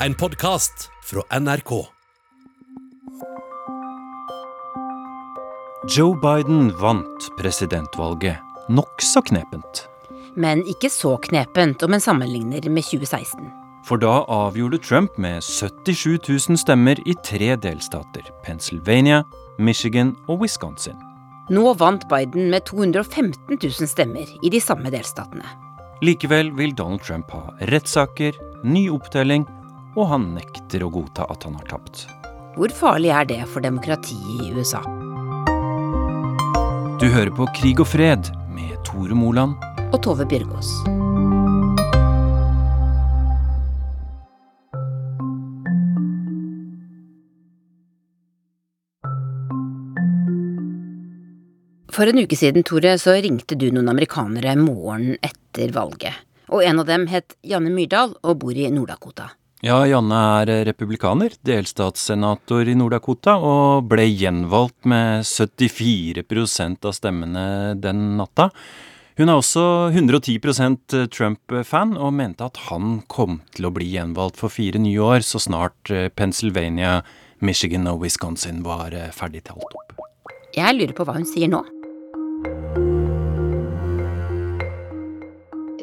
En podkast fra NRK. Joe Biden vant presidentvalget nokså knepent. Men ikke så knepent om en sammenligner med 2016. For da avgjorde Trump med 77 000 stemmer i tre delstater. Pennsylvania, Michigan og Wisconsin. Nå vant Biden med 215 000 stemmer i de samme delstatene. Likevel vil Donald Trump ha rettssaker, ny opptelling, og han nekter å godta at han har tapt. Hvor farlig er det for demokratiet i USA? Du hører på Krig og fred med Tore Moland. Og Tove Bjørgaas. For en uke siden, Tore, så ringte du noen amerikanere morgenen etter valget. Og en av dem het Janne Myrdal og bor i Nord-Dakota. Ja, Janne er republikaner, delstatssenator i Nord-Dakota, og ble gjenvalgt med 74% av stemmene den natta. Hun er også 110% Trump-fan, og mente at han kom til å bli gjenvalgt for fire nye år så snart eh, Pennsylvania, Michigan og Wisconsin var eh, ferdig talt opp. Jeg lurer på hva hun sier nå.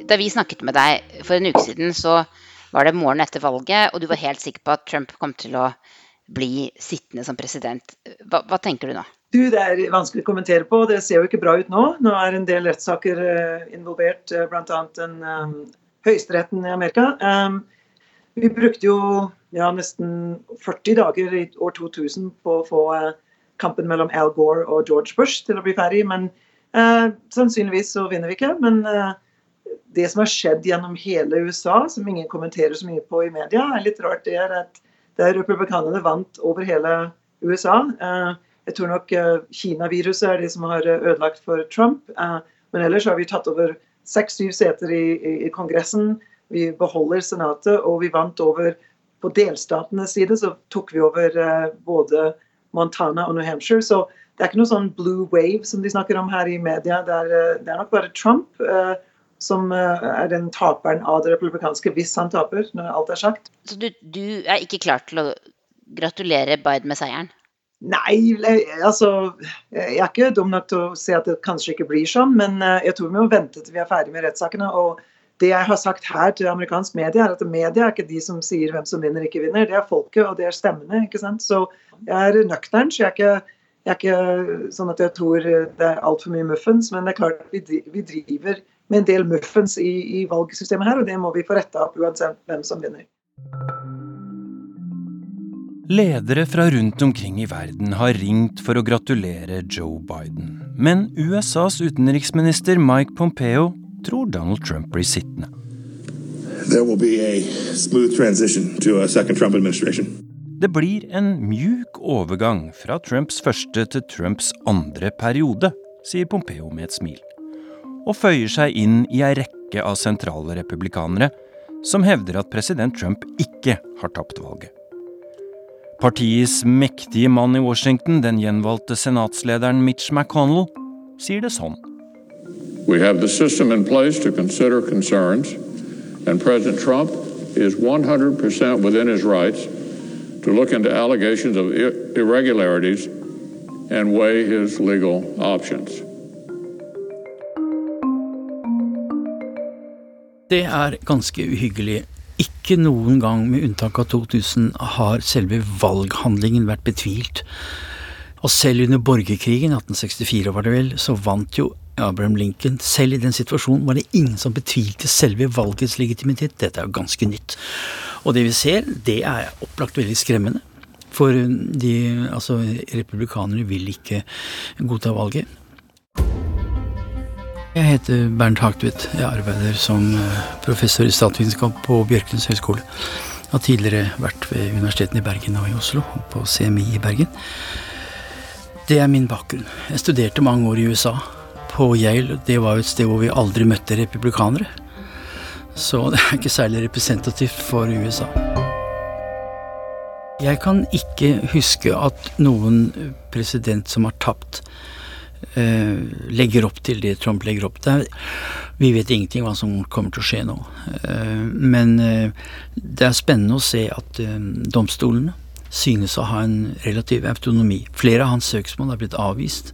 Da vi snakket med deg for en uke siden, så var det morgenen etter valget, og du var helt sikker på at Trump kom til å bli sittende som president. Hva, hva tenker du nå? Du, Det er vanskelig å kommentere på. Det ser jo ikke bra ut nå. Nå er en del rettssaker uh, involvert, bl.a. den um, høyesteretten i Amerika. Um, vi brukte jo ja, nesten 40 dager i år 2000 på å få uh, kampen mellom Al Gore og George Bush til å bli ferdig. Men uh, sannsynligvis så vinner vi ikke. Men uh, det som har skjedd gjennom hele USA, som ingen kommenterer så mye på i media, er litt rart. Det er at der republikanerne vant over hele USA. Uh, jeg tror nok Kina-viruset er det som har ødelagt for Trump. men ellers har vi tatt over seks-syv seter i, i, i Kongressen. Vi beholder Senatet, og vi vant over på delstatenes side så tok vi over både Montana og New Hampshire. Så det er ikke noe sånn blue wave som de snakker om her i media. Det er, eh, det er nok bare Trump som uh, er den taperen av det republikanske, hvis han taper, når alt er sagt. Så du, du er ikke klar til å gratulere Biden med seieren? Nei, altså Jeg er ikke dum nok til å se at det kanskje ikke blir sånn, men jeg tror vi må vente til vi er ferdig med rettssakene. og det jeg har sagt her til amerikansk media, er at media er ikke de som sier hvem som vinner ikke vinner. Det er folket, og det er stemmene. ikke sant? Så jeg er nøktern, så jeg er ikke, jeg er ikke sånn at jeg tror det er altfor mye muffens. Men det er klart vi, vi driver med en del muffens i, i valgsystemet her, og det må vi få retta opp uansett hvem som vinner. Ledere fra rundt omkring i verden har ringt for å gratulere Joe Biden. Men USAs utenriksminister Mike Pompeo tror Donald Trump blir sittende. Det blir en mjuk overgang fra Trumps første til Trumps andre periode, sier Pompeo med et smil. Og føyer seg inn i ei rekke av sentrale republikanere som hevder at president Trump ikke har tapt valget. Partiets mektige mann i Washington, den gjenvalgte senatslederen Mitch McConnell, sier det sånn. We have the system in place to consider concerns, and President Trump is 100% within his rights to look into allegations of irregularities and weigh his legal options. Det er ganske uhyggelig. Ikke noen gang, med unntak av 2000, har selve valghandlingen vært betvilt. Og selv under borgerkrigen, 1864 var det vel, så vant jo Abraham Lincoln. Selv i den situasjonen var det ingen som betvilte selve valgets legitimitet. Dette er jo ganske nytt. Og det vi ser, det er opplagt veldig skremmende. For de, altså, republikanerne vil ikke godta valget. Jeg heter Bernt Hagtvedt. Jeg arbeider som eh, professor i statsvitenskap på Bjørklunds høgskole. Jeg har tidligere vært ved universitetene i Bergen og i Oslo, og på CMI i Bergen. Det er min bakgrunn. Jeg studerte mange år i USA på Yale, det var jo et sted hvor vi aldri møtte republikanere. Så det er ikke særlig representativt for USA. Jeg kan ikke huske at noen president som har tapt, legger opp til det Trump legger opp til. Vi vet ingenting hva som kommer til å skje nå. Eh, men eh, det er spennende å se at eh, domstolene synes å ha en relativ autonomi. Flere av hans søksmål er blitt avvist,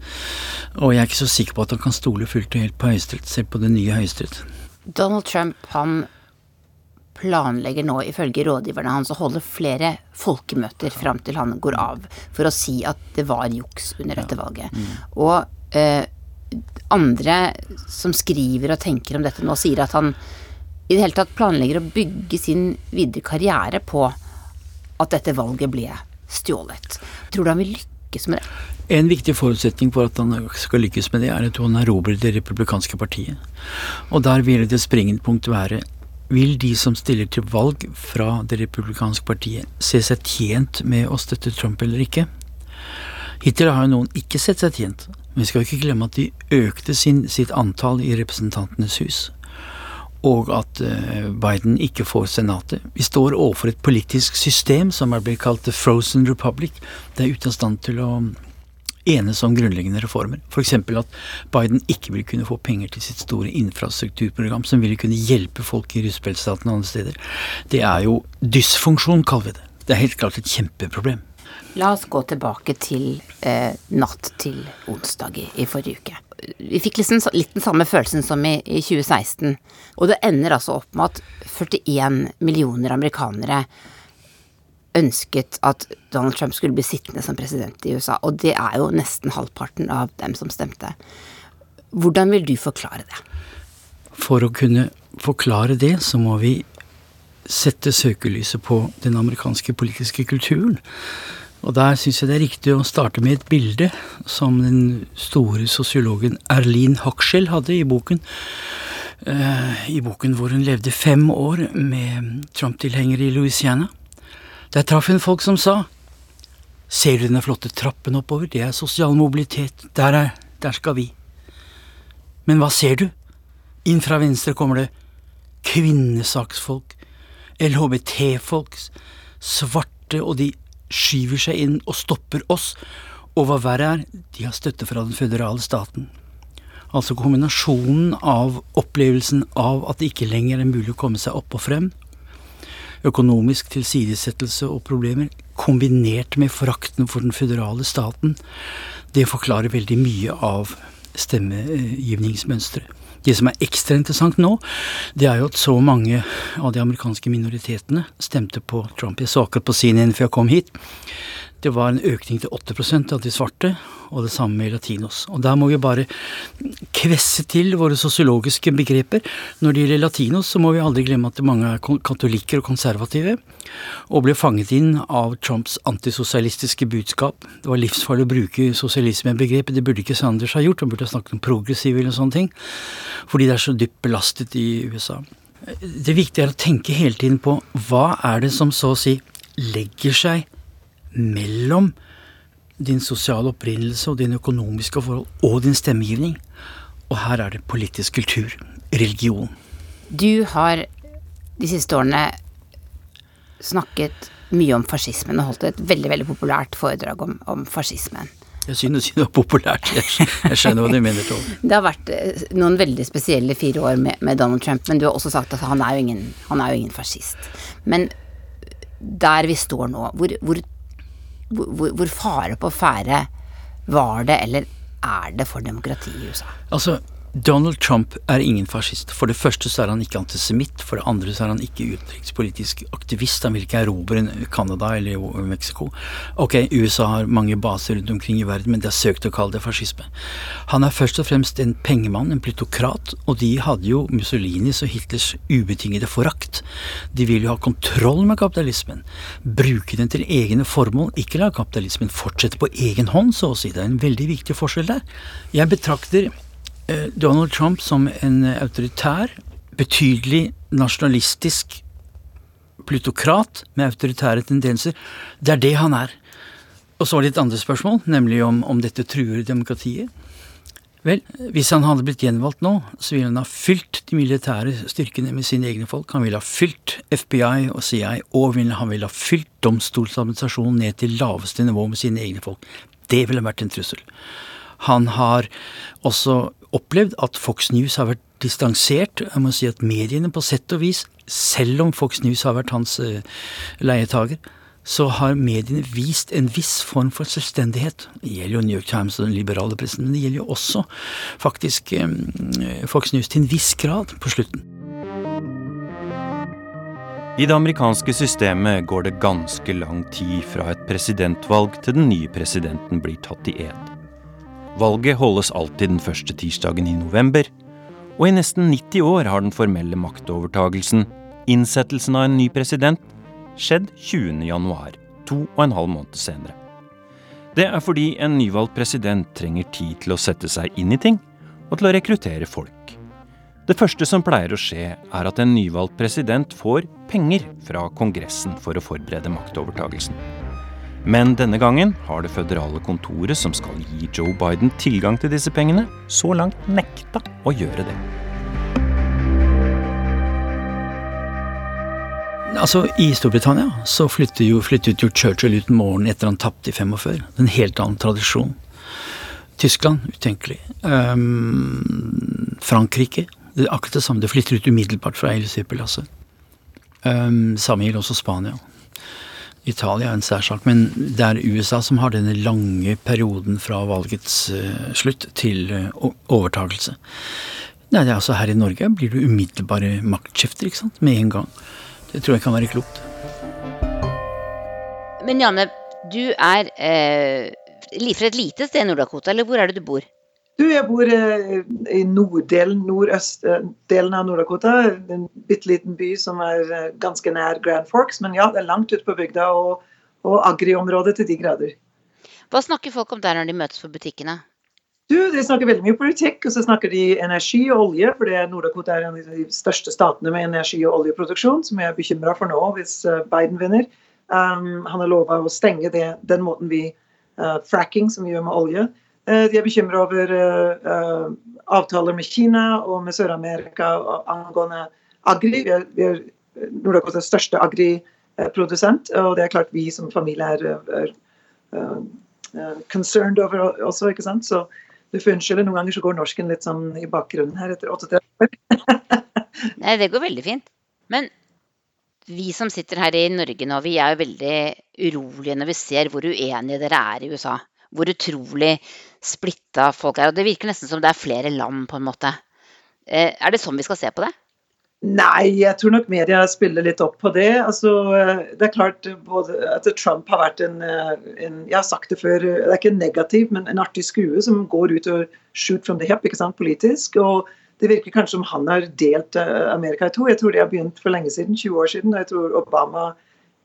og jeg er ikke så sikker på at han kan stole fullt og helt på Høyesterett, selv på det nye Høyesterett. Donald Trump han planlegger nå, ifølge rådgiverne hans, å holde flere folkemøter fram til han går av, for å si at det var juks under dette valget. Mm. Og eh, andre som skriver og tenker om dette nå, sier at han i det hele tatt planlegger å bygge sin videre karriere på at dette valget ble stjålet. Tror du han vil lykkes med det? En viktig forutsetning for at han skal lykkes med det, er at han erobrer det republikanske partiet. Og der vil det springende punkt være vil de som stiller til valg fra det republikanske partiet, se seg tjent med å støtte Trump eller ikke? Hittil har jo noen ikke sett seg tjent, men vi skal ikke glemme at de økte sin, sitt antall i Representantenes hus, og at uh, Biden ikke får Senatet. Vi står overfor et politisk system som er blitt kalt The Frozen Republic. Det er ute av stand til å enes om grunnleggende reformer. F.eks. at Biden ikke vil kunne få penger til sitt store infrastrukturprogram som ville kunne hjelpe folk i russebeltstaten og andre steder. Det er jo dysfunksjon, kaller vi det. Det er helt klart et kjempeproblem. La oss gå tilbake til eh, natt til onsdag i, i, forrige uke. Vi fikk liksom litt den samme følelsen som i, i 2016. Og det ender altså opp med at 41 millioner amerikanere ønsket at Donald Trump skulle bli sittende som president i USA. Og det er jo nesten halvparten av dem som stemte. Hvordan vil du forklare det? For å kunne forklare det, så må vi sette søkelyset på den amerikanske politiske kulturen. Og der syns jeg det er riktig å starte med et bilde som den store sosiologen Erlin Hochschel hadde i boken. Uh, I boken hvor hun levde fem år med Trump-tilhengere i Louisiana. Der traff hun folk som sa Ser du denne flotte trappen oppover? Det er sosial mobilitet. Der er Der skal vi. Men hva ser du? Inn fra venstre kommer det kvinnesaksfolk, LHBT-folk, svarte, og de skyver seg inn og stopper oss. Og hva verre er, de har støtte fra den føderale staten. Altså kombinasjonen av opplevelsen av at det ikke lenger er mulig å komme seg opp og frem, økonomisk tilsidesettelse og problemer, kombinert med forakten for den føderale staten, det forklarer veldig mye av stemmegivningsmønsteret. Det som er ekstra interessant nå, det er jo at så mange av de amerikanske minoritetene stemte på Trump. Jeg så akkurat på CNN før jeg kom hit. Det var en økning til 8% av de svarte, og det samme med latinos. Og der må vi bare kvesse til våre sosiologiske begreper. Når det gjelder latinos, så må vi aldri glemme at mange er katolikker og konservative, og ble fanget inn av Trumps antisosialistiske budskap. Det var livsfarlig å bruke sosialisme-begrepet, det burde ikke Sanders ha gjort, han burde ha snakket om progressive eller sånne ting, fordi det er så dypt belastet i USA. Det viktige er å tenke hele tiden på hva er det som så å si legger seg mellom din sosiale opprinnelse og dine økonomiske forhold og din stemmegivning. Og her er det politisk kultur, religion. Du har de siste årene snakket mye om fascismen og holdt et veldig veldig populært foredrag om, om fascismen. Jeg synes det var populært. Jeg, skjønner hva du mener, Tove. Det har vært eh, noen veldig spesielle fire år med, med, Donald Trump, men du har også sagt at han er jo ingen, han er jo ingen fascist. Men der vi står nå, hvor, hvor hvor, hvor fare på ferde var det, eller er det for demokratiet i USA? Altså, Donald Trump er ingen fascist. For det første så er han ikke antisemitt. For det andre så er han ikke utenrikspolitisk aktivist. Han vil ikke erobre Canada eller Mexico. Ok, USA har mange baser rundt omkring i verden, men de har søkt å kalle det fascisme. Han er først og fremst en pengemann, en plutokrat, og de hadde jo Mussolinis og Hitlers ubetingede forakt. De vil jo ha kontroll med kapitalismen. Bruke den til egne formål, ikke la kapitalismen fortsette på egen hånd, så å si. Det er en veldig viktig forskjell der. Jeg betrakter Donald Trump som en autoritær, betydelig nasjonalistisk plutokrat med autoritære tendenser. Det er det han er. Og så var det et andre spørsmål, nemlig om, om dette truer demokratiet. Vel, hvis han hadde blitt gjenvalgt nå, så ville han ha fylt de militære styrkene med sine egne folk. Han ville ha fylt FBI og CIA, og han ville ha fylt domstolsadministrasjonen ned til laveste nivå med sine egne folk. Det ville vært en trussel. Han har også opplevd at Fox News har vært distansert. Jeg må si at mediene på sett og vis, selv om Fox News har vært hans uh, leietager, så har mediene vist en viss form for selvstendighet. Det gjelder jo New York Times og den liberale pressen, men det gjelder jo også faktisk um, Fox News til en viss grad på slutten. I det amerikanske systemet går det ganske lang tid fra et presidentvalg til den nye presidenten blir tatt i ed. Valget holdes alltid den første tirsdagen i november, og i nesten 90 år har den formelle maktovertagelsen, innsettelsen av en ny president, skjedd 20. januar, to og en halv måned senere. Det er fordi en nyvalgt president trenger tid til å sette seg inn i ting, og til å rekruttere folk. Det første som pleier å skje, er at en nyvalgt president får penger fra Kongressen for å forberede maktovertagelsen. Men denne gangen har det føderale kontoret som skal gi Joe Biden tilgang til disse pengene, så langt nekta å gjøre det. Altså, I Storbritannia så flyttet jo, flyttet jo Churchill ut morgenen etter han tapte i 45. En helt annen tradisjon. Tyskland utenkelig. Um, Frankrike det er akkurat det samme. Det flytter ut umiddelbart fra hele superlasset. Um, samme gjelder også Spania. Italia er en særsak, men det er USA som har denne lange perioden fra valgets uh, slutt til uh, overtagelse. Nei, det er altså Her i Norge blir det umiddelbare maktskifter ikke sant? med en gang. Det tror jeg kan være klokt. Men Janne, du er eh, fra et lite sted i Nord-Dakota, eller hvor er det du bor? Du, jeg bor eh, i norddelen, nordøstdelen av Nord-Dakota. En bitte liten by som er eh, ganske nær Grand Forks. Men ja, det er langt ute på bygda og, og agri-området til de grader. Hva snakker folk om der når de møtes på butikkene? Du, De snakker veldig mye politikk, og så snakker de energi og olje. For Nord-Dakota er en av de største statene med energi- og oljeproduksjon, som jeg er bekymra for nå hvis eh, Biden vinner. Um, han har lova å stenge det, den måten vi uh, fracking, som vi gjør med olje. Uh, de er bekymra over uh, avtaler med Kina og med Sør-Amerika angående agri. Vi er, vi er Nord-Dakotas største agriprodusent, og det er klart vi som familie er, er concerned over også, ikke sant. Så du får unnskylde, noen ganger så går norsken litt sånn i bakgrunnen her etter 38 år. Nei, det går veldig fint. Men vi som sitter her i Norge nå, vi er jo veldig urolige når vi ser hvor uenige dere er i USA. Hvor utrolig splitta folk er. Og det virker nesten som det er flere land, på en måte. Eh, er det sånn vi skal se på det? Nei, jeg tror nok media spiller litt opp på det. Altså, det er klart at Trump har vært en, en, Jeg har sagt det før, det er ikke negativ, men en artig skue som går ut og shoot from the hip ikke sant, politisk. og Det virker kanskje som han har delt eh, Amerika i to. Jeg tror de har begynt for lenge siden, 20 år siden. og Jeg tror Obama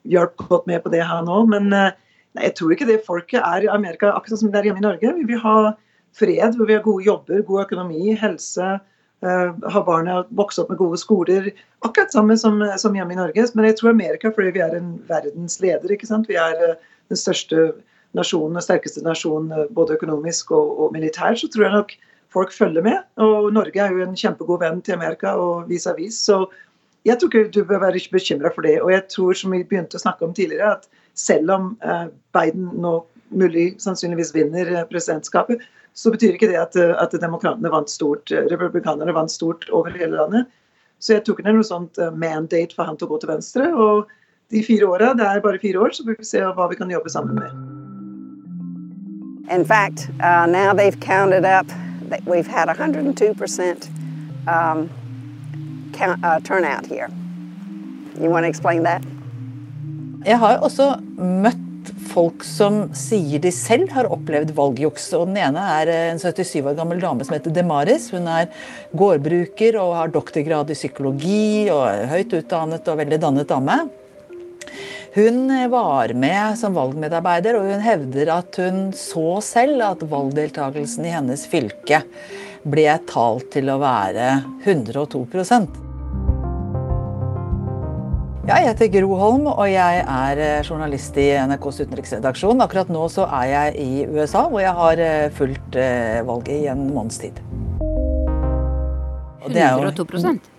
hjalp godt med på det, han òg. Men eh, nei, jeg tror ikke det folket er i Amerika akkurat som det er hjemme i Norge. Vi vil ha fred, vi vil ha gode jobber, god økonomi, helse Uh, ha barna vokse opp med gode skoler. Akkurat samme som, som, hjemme i Norge. Men jeg tror Amerika, fordi vi er en verdensleder. ikke sant? Vi er uh, den største nasjonen og sterkeste nasjonen uh, både økonomisk og, og militær. Så tror jeg nok folk følger med. Og Norge er jo en kjempegod venn til Amerika og vis-à-vis. Så jeg tror ikke du bør være bekymra for det. Og jeg tror, som vi begynte å snakke om tidligere, at selv om Biden nå mulig sannsynligvis vinner presidentskapet, så betyr ikke det at, at demokratene vant stort, republikanerne vant stort over hele landet. Så jeg tok ned noe sånt eh, mandate for han til å gå til venstre. Og de fire åra, det er bare fire år, så får vi se hva vi kan jobbe sammen med. In fact, uh, now they've counted up that we've had 102% um, count, uh, turnout here. You want to explain that? Jeg har også møtt folk som sier de selv har opplevd valgjuks. Og den ene er en 77 år gammel dame som heter Demaris. Hun er gårdbruker og har doktorgrad i psykologi og er høyt utdannet og veldig dannet dame. Hun var med som valgmedarbeider, og hun hevder at hun så selv at valgdeltakelsen i hennes fylke ble talt til å være 102 ja, jeg heter Gro Holm, og jeg er eh, journalist i NRKs utenriksredaksjon. Akkurat nå så er jeg i USA, hvor jeg har eh, fulgt eh, valget i en måneds tid. Og det er 102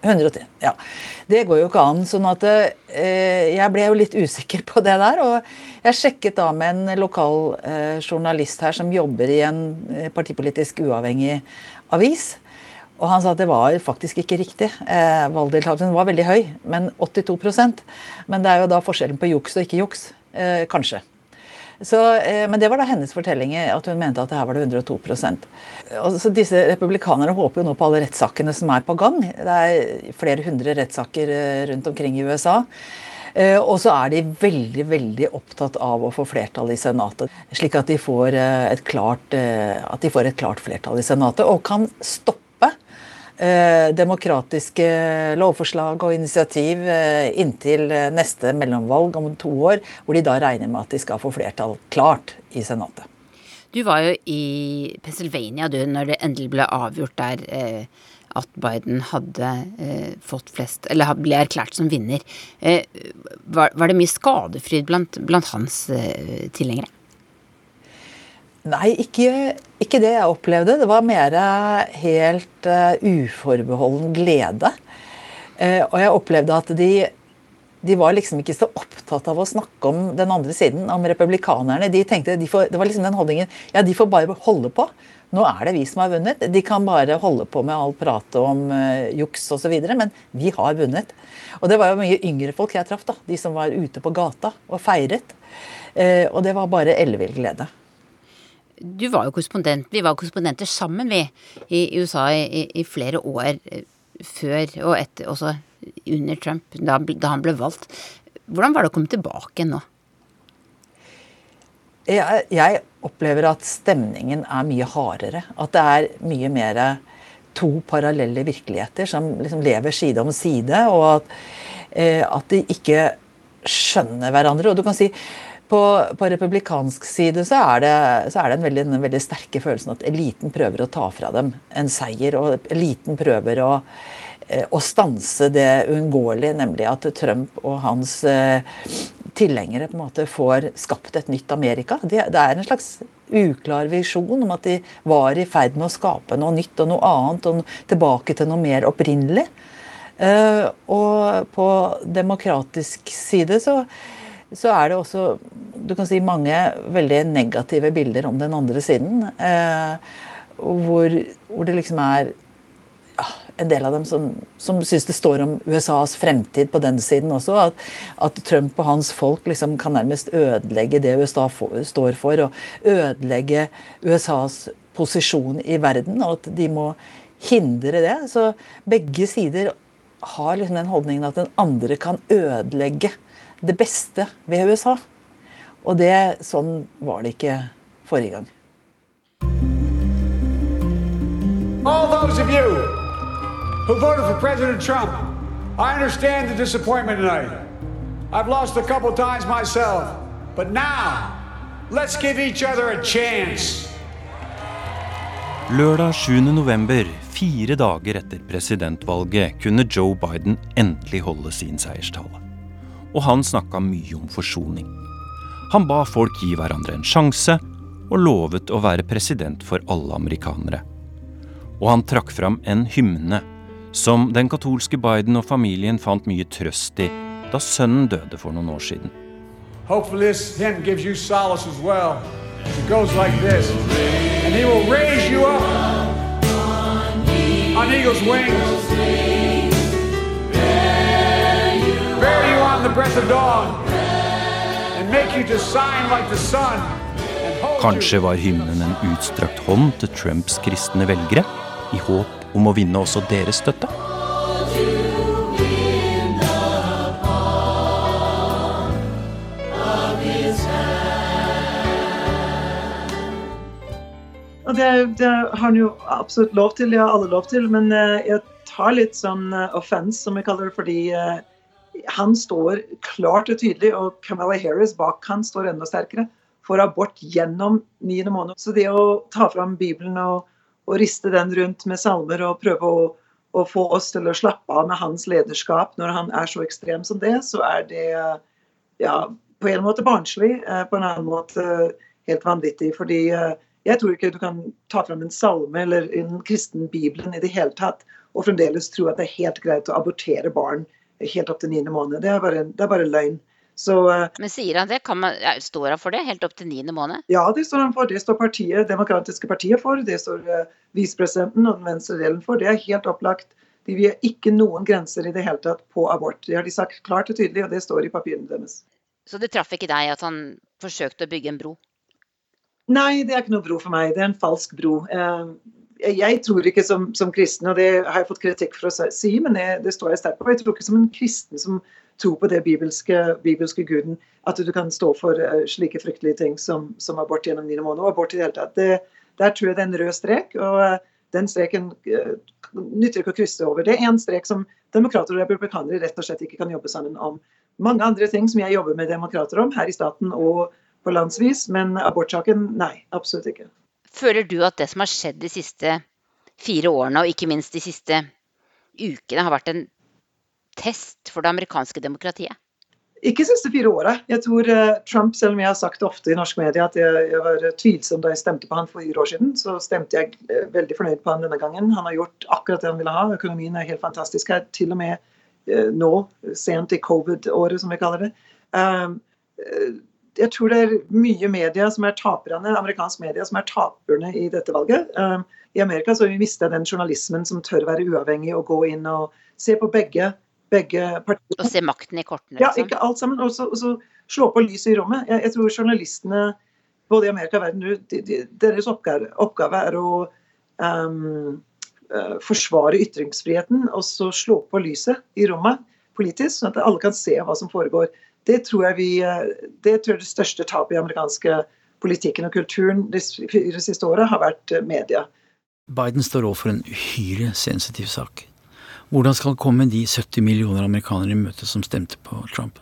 110, ja. Det går jo ikke an. sånn at eh, jeg ble jo litt usikker på det der. Og jeg sjekket da med en lokal eh, journalist her som jobber i en partipolitisk uavhengig avis. Og han sa at det var faktisk ikke riktig. Eh, Valgdeltakelsen var veldig høy, men 82% Men det er jo da forskjellen på juks og ikke juks. Eh, kanskje. Så, eh, men det var da hennes fortelling, at hun mente at det her var det 102 og så Disse republikanerne håper jo nå på alle rettssakene som er på gang. Det er flere hundre rettssaker eh, rundt omkring i USA. Eh, og så er de veldig veldig opptatt av å få flertall i Senatet. Slik at de får eh, et klart, eh, får et klart flertall i Senatet og kan stoppe eh, demokratiske lovforslag og initiativ eh, inntil eh, neste mellomvalg om to år, hvor de da regner med at de skal få flertall klart i Senatet. Du var jo i Pennsylvania du, når det endelig ble avgjort der eh, at Biden hadde eh, fått flest Eller ble erklært som vinner. Eh, var, det mye skadefryd blant, blant hans eh, tilhengere? Nei, ikke, ikke, det jeg opplevde. Det var mer helt uh, uforbeholden glede. Uh, og jeg opplevde at de, de var liksom ikke så opptatt av å snakke om den andre siden, om republikanerne. De tenkte, de får, Det var liksom den holdningen ja, de får bare holde på. Nå er det vi som har vunnet. De kan bare holde på med all pratet om uh, juks osv., men vi har vunnet. Og det var jo mye yngre folk jeg traff, da. De som var ute på gata og feiret. Uh, og det var bare ellevill glede du var jo korrespondent, vi var korrespondenter sammen, vi, i USA i, i flere år eh, før og etter, også under Trump, da, da, han ble valgt. Hvordan var det å komme tilbake nå? Jeg, jeg, opplever at stemningen er mye hardere. At det er mye mer to parallelle virkeligheter som liksom lever side om side, og at, eh, at de ikke skjønner hverandre. Og du kan si på, på, republikansk side så er det, så er det en veldig, en, veldig sterke følelsen at eliten prøver å ta fra dem en seier. Og eliten prøver å, eh, å stanse det uunngåelige, nemlig at Trump og hans eh, tilhengere på en måte får skapt et nytt Amerika. Det, det er en slags uklar visjon om at de var i ferd med å skape noe nytt og noe annet, og tilbake til noe mer opprinnelig. Uh, og på demokratisk side så så er det også du kan si, mange veldig negative bilder om den andre siden. Eh, hvor, hvor, det liksom er ja, en del av dem som, som syns det står om USAs fremtid på den siden også. At, at Trump og hans folk liksom kan nærmest ødelegge det USA for, står for. Og ødelegge USAs posisjon i verden. Og at de må hindre det. Så begge sider har liksom den holdningen at den andre kan ødelegge det beste ved USA. Og det, sånn var det ikke forrige gang. All those of you who voted for President Trump, I understand the disappointment tonight. I've lost a couple times myself, but now let's give each other a chance. Lørdag 7. november, fire dager etter presidentvalget, kunne Joe Biden endelig holde sin seierstale og han snakka mye om forsoning. Han ba folk gi hverandre en sjanse, og lovet å være president for alle amerikanere. Og han trakk fram en hymne som den katolske Biden og familien fant mye trøst i da sønnen døde for noen år siden. Hopefully this hymn gives you solace as well. It goes like this. And he will raise you up on eagle's wings. Kanskje var hymnen en utstrakt hånd til Trumps kristne velgere, i håp om å vinne også deres støtte? Det, det, har han jo absolutt lov til, det har alle lov til, men uh, jeg tar litt sånn uh, offense, som jeg kaller det, fordi uh, han står klart og tydelig, og Camilla Harris bak han står enda sterkere, for abort gjennom niende måned. Så det å ta fram Bibelen og, og riste den rundt med salmer og prøve å, å, få oss til å slappe av med hans lederskap når han er så ekstrem som det, så er det ja, på en måte barnslig, eh, på en annen måte helt vanvittig. fordi eh, jeg tror ikke du kan ta fram en salme eller en kristen bibelen i det hele tatt og fremdeles tro at det er helt greit å abortere barn helt opp til niende måned. Det er bare, det er bare løgn. Så, uh, Men sier han det? Man, står han for det? Helt opp til niende måned? Ja, det står han for. Det står partiet, Demokratiske partiet for. Det står uh, visepresidenten og den venstre delen for. Det er helt opplagt. De vil ikke noen grenser i det hele tatt på abort. Det har de sagt klart og tydelig, og det står i papirene deres. Så det traff ikke deg at han forsøkte å bygge en bro? Nei, det er ikke noe bro for meg. Det er en falsk bro. Uh, jeg tror ikke som, som, kristen, og det har jeg fått kritikk for å si, men det, det står jeg sterkt på. Jeg tror ikke som en kristen som tror på det bibelske, bibelske guden, at du kan stå for uh, slike fryktelige ting som, som abort gjennom dine måneder. Og abort i det hele tatt. Det, der tror jeg det er en rød strek, og uh, den streken uh, nytter ikke å krysse over. Det er en strek som demokrater og republikanere rett og slett ikke kan jobbe sammen om. Mange andre ting som jeg jobber med demokrater om her i staten og på landsvis, men abortsaken nei, absolutt ikke. Føler du at det som har skjedd de siste fire årene, og ikke minst de siste ukene, har vært en test for det amerikanske demokratiet? Ikke de siste fire åra. Jeg tror uh, Trump, selv om jeg har sagt det ofte i norsk media at jeg, jeg, var tvilsom da jeg stemte på han for fire år siden, så stemte jeg uh, veldig fornøyd på han denne gangen. Han har gjort akkurat det han ville ha. Økonomien er helt fantastisk her. Til og med uh, nå, sent i covid-året, som vi kaller det. Jeg tror det er mye media som er taperne, amerikansk media som er taperne i dette valget. I Amerika så har vi mista den journalismen som tør være uavhengig og gå inn og se på begge begge partier. Og se makten i kortene? Liksom. Ja, ikke alt sammen. Og så slå på lyset i rommet. Jeg, jeg, tror journalistene både i Amerika og verden de, de, deres oppgave, oppgave, er å um, uh, forsvare ytringsfriheten og så slå på lyset i rommet politisk, sånn at alle kan se hva som foregår. Det tror jeg vi, uh, det tror jeg det største tapet i amerikanske politikken og kulturen de fire siste året har vært uh, media. Biden står overfor en uhyre sensitiv sak. Hvordan skal han komme de 70 millioner amerikanere i møte som stemte på Trump?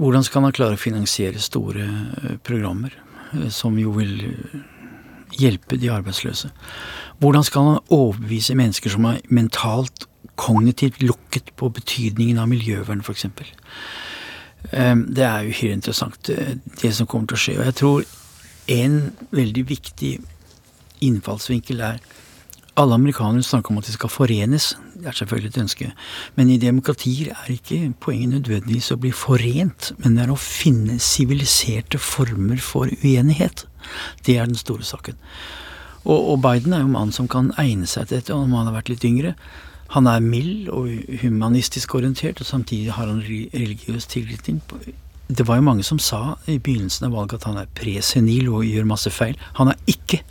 Hvordan skal han klare å finansiere store eh, programmer, eh, som jo vil eh, hjelpe de arbeidsløse? Hvordan skal han overbevise mennesker som er mentalt, kognitivt lukket på betydningen av miljøvern, f.eks.? Det er uhyre interessant, det som kommer til å skje. Og jeg tror en veldig viktig innfallsvinkel er alle amerikanere snakker om at de skal forenes. Det er selvfølgelig et ønske. Men i demokratier er ikke poenget nødvendigvis å bli forent, men det er å finne siviliserte former for uenighet. Det er den store saken. Og Biden er jo en mann som kan egne seg til dette, om han har vært litt yngre. Han er mild og humanistisk orientert, og samtidig har han religiøs tilknytning. Det var jo mange som sa i begynnelsen av valget at han er presenil og gjør masse feil. Han har ikke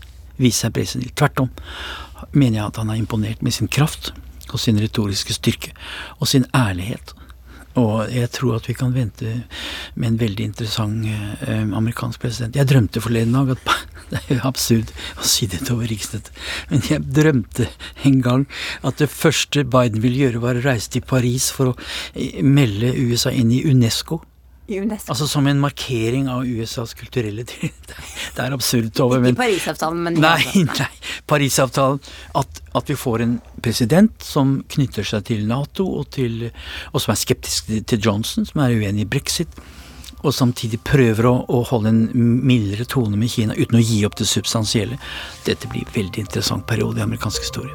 vist seg presenil. Tvert om mener jeg at han er imponert med sin kraft og sin retoriske styrke og sin ærlighet. Og jeg tror at vi kan vente med en veldig interessant eh, amerikansk president. Jeg drømte forleden dag at Det er jo absurd å si det til over Riksnett, men jeg drømte en gang at det første Biden ville gjøre, var å reise til Paris for å eh, melde USA inn i UNESCO. UNESCO. Altså som en markering av USAs kulturelle Det er absurd. Over, men, Ikke Parisavtalen, men Nei, nei. Parisavtalen. At, at, vi får en president som knytter seg til Nato, og, til, og som er skeptisk til Johnson, som er uenig i brexit. Og samtidig prøver å, å holde en mildere tone med Kina uten å gi opp det substansielle. Dette blir en veldig interessant periode i amerikansk historie.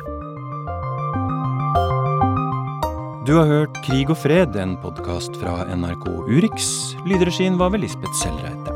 Du har hørt Krig og fred, en podkast fra NRK Urix. Lydregien var ved Lisbeth Sellreite.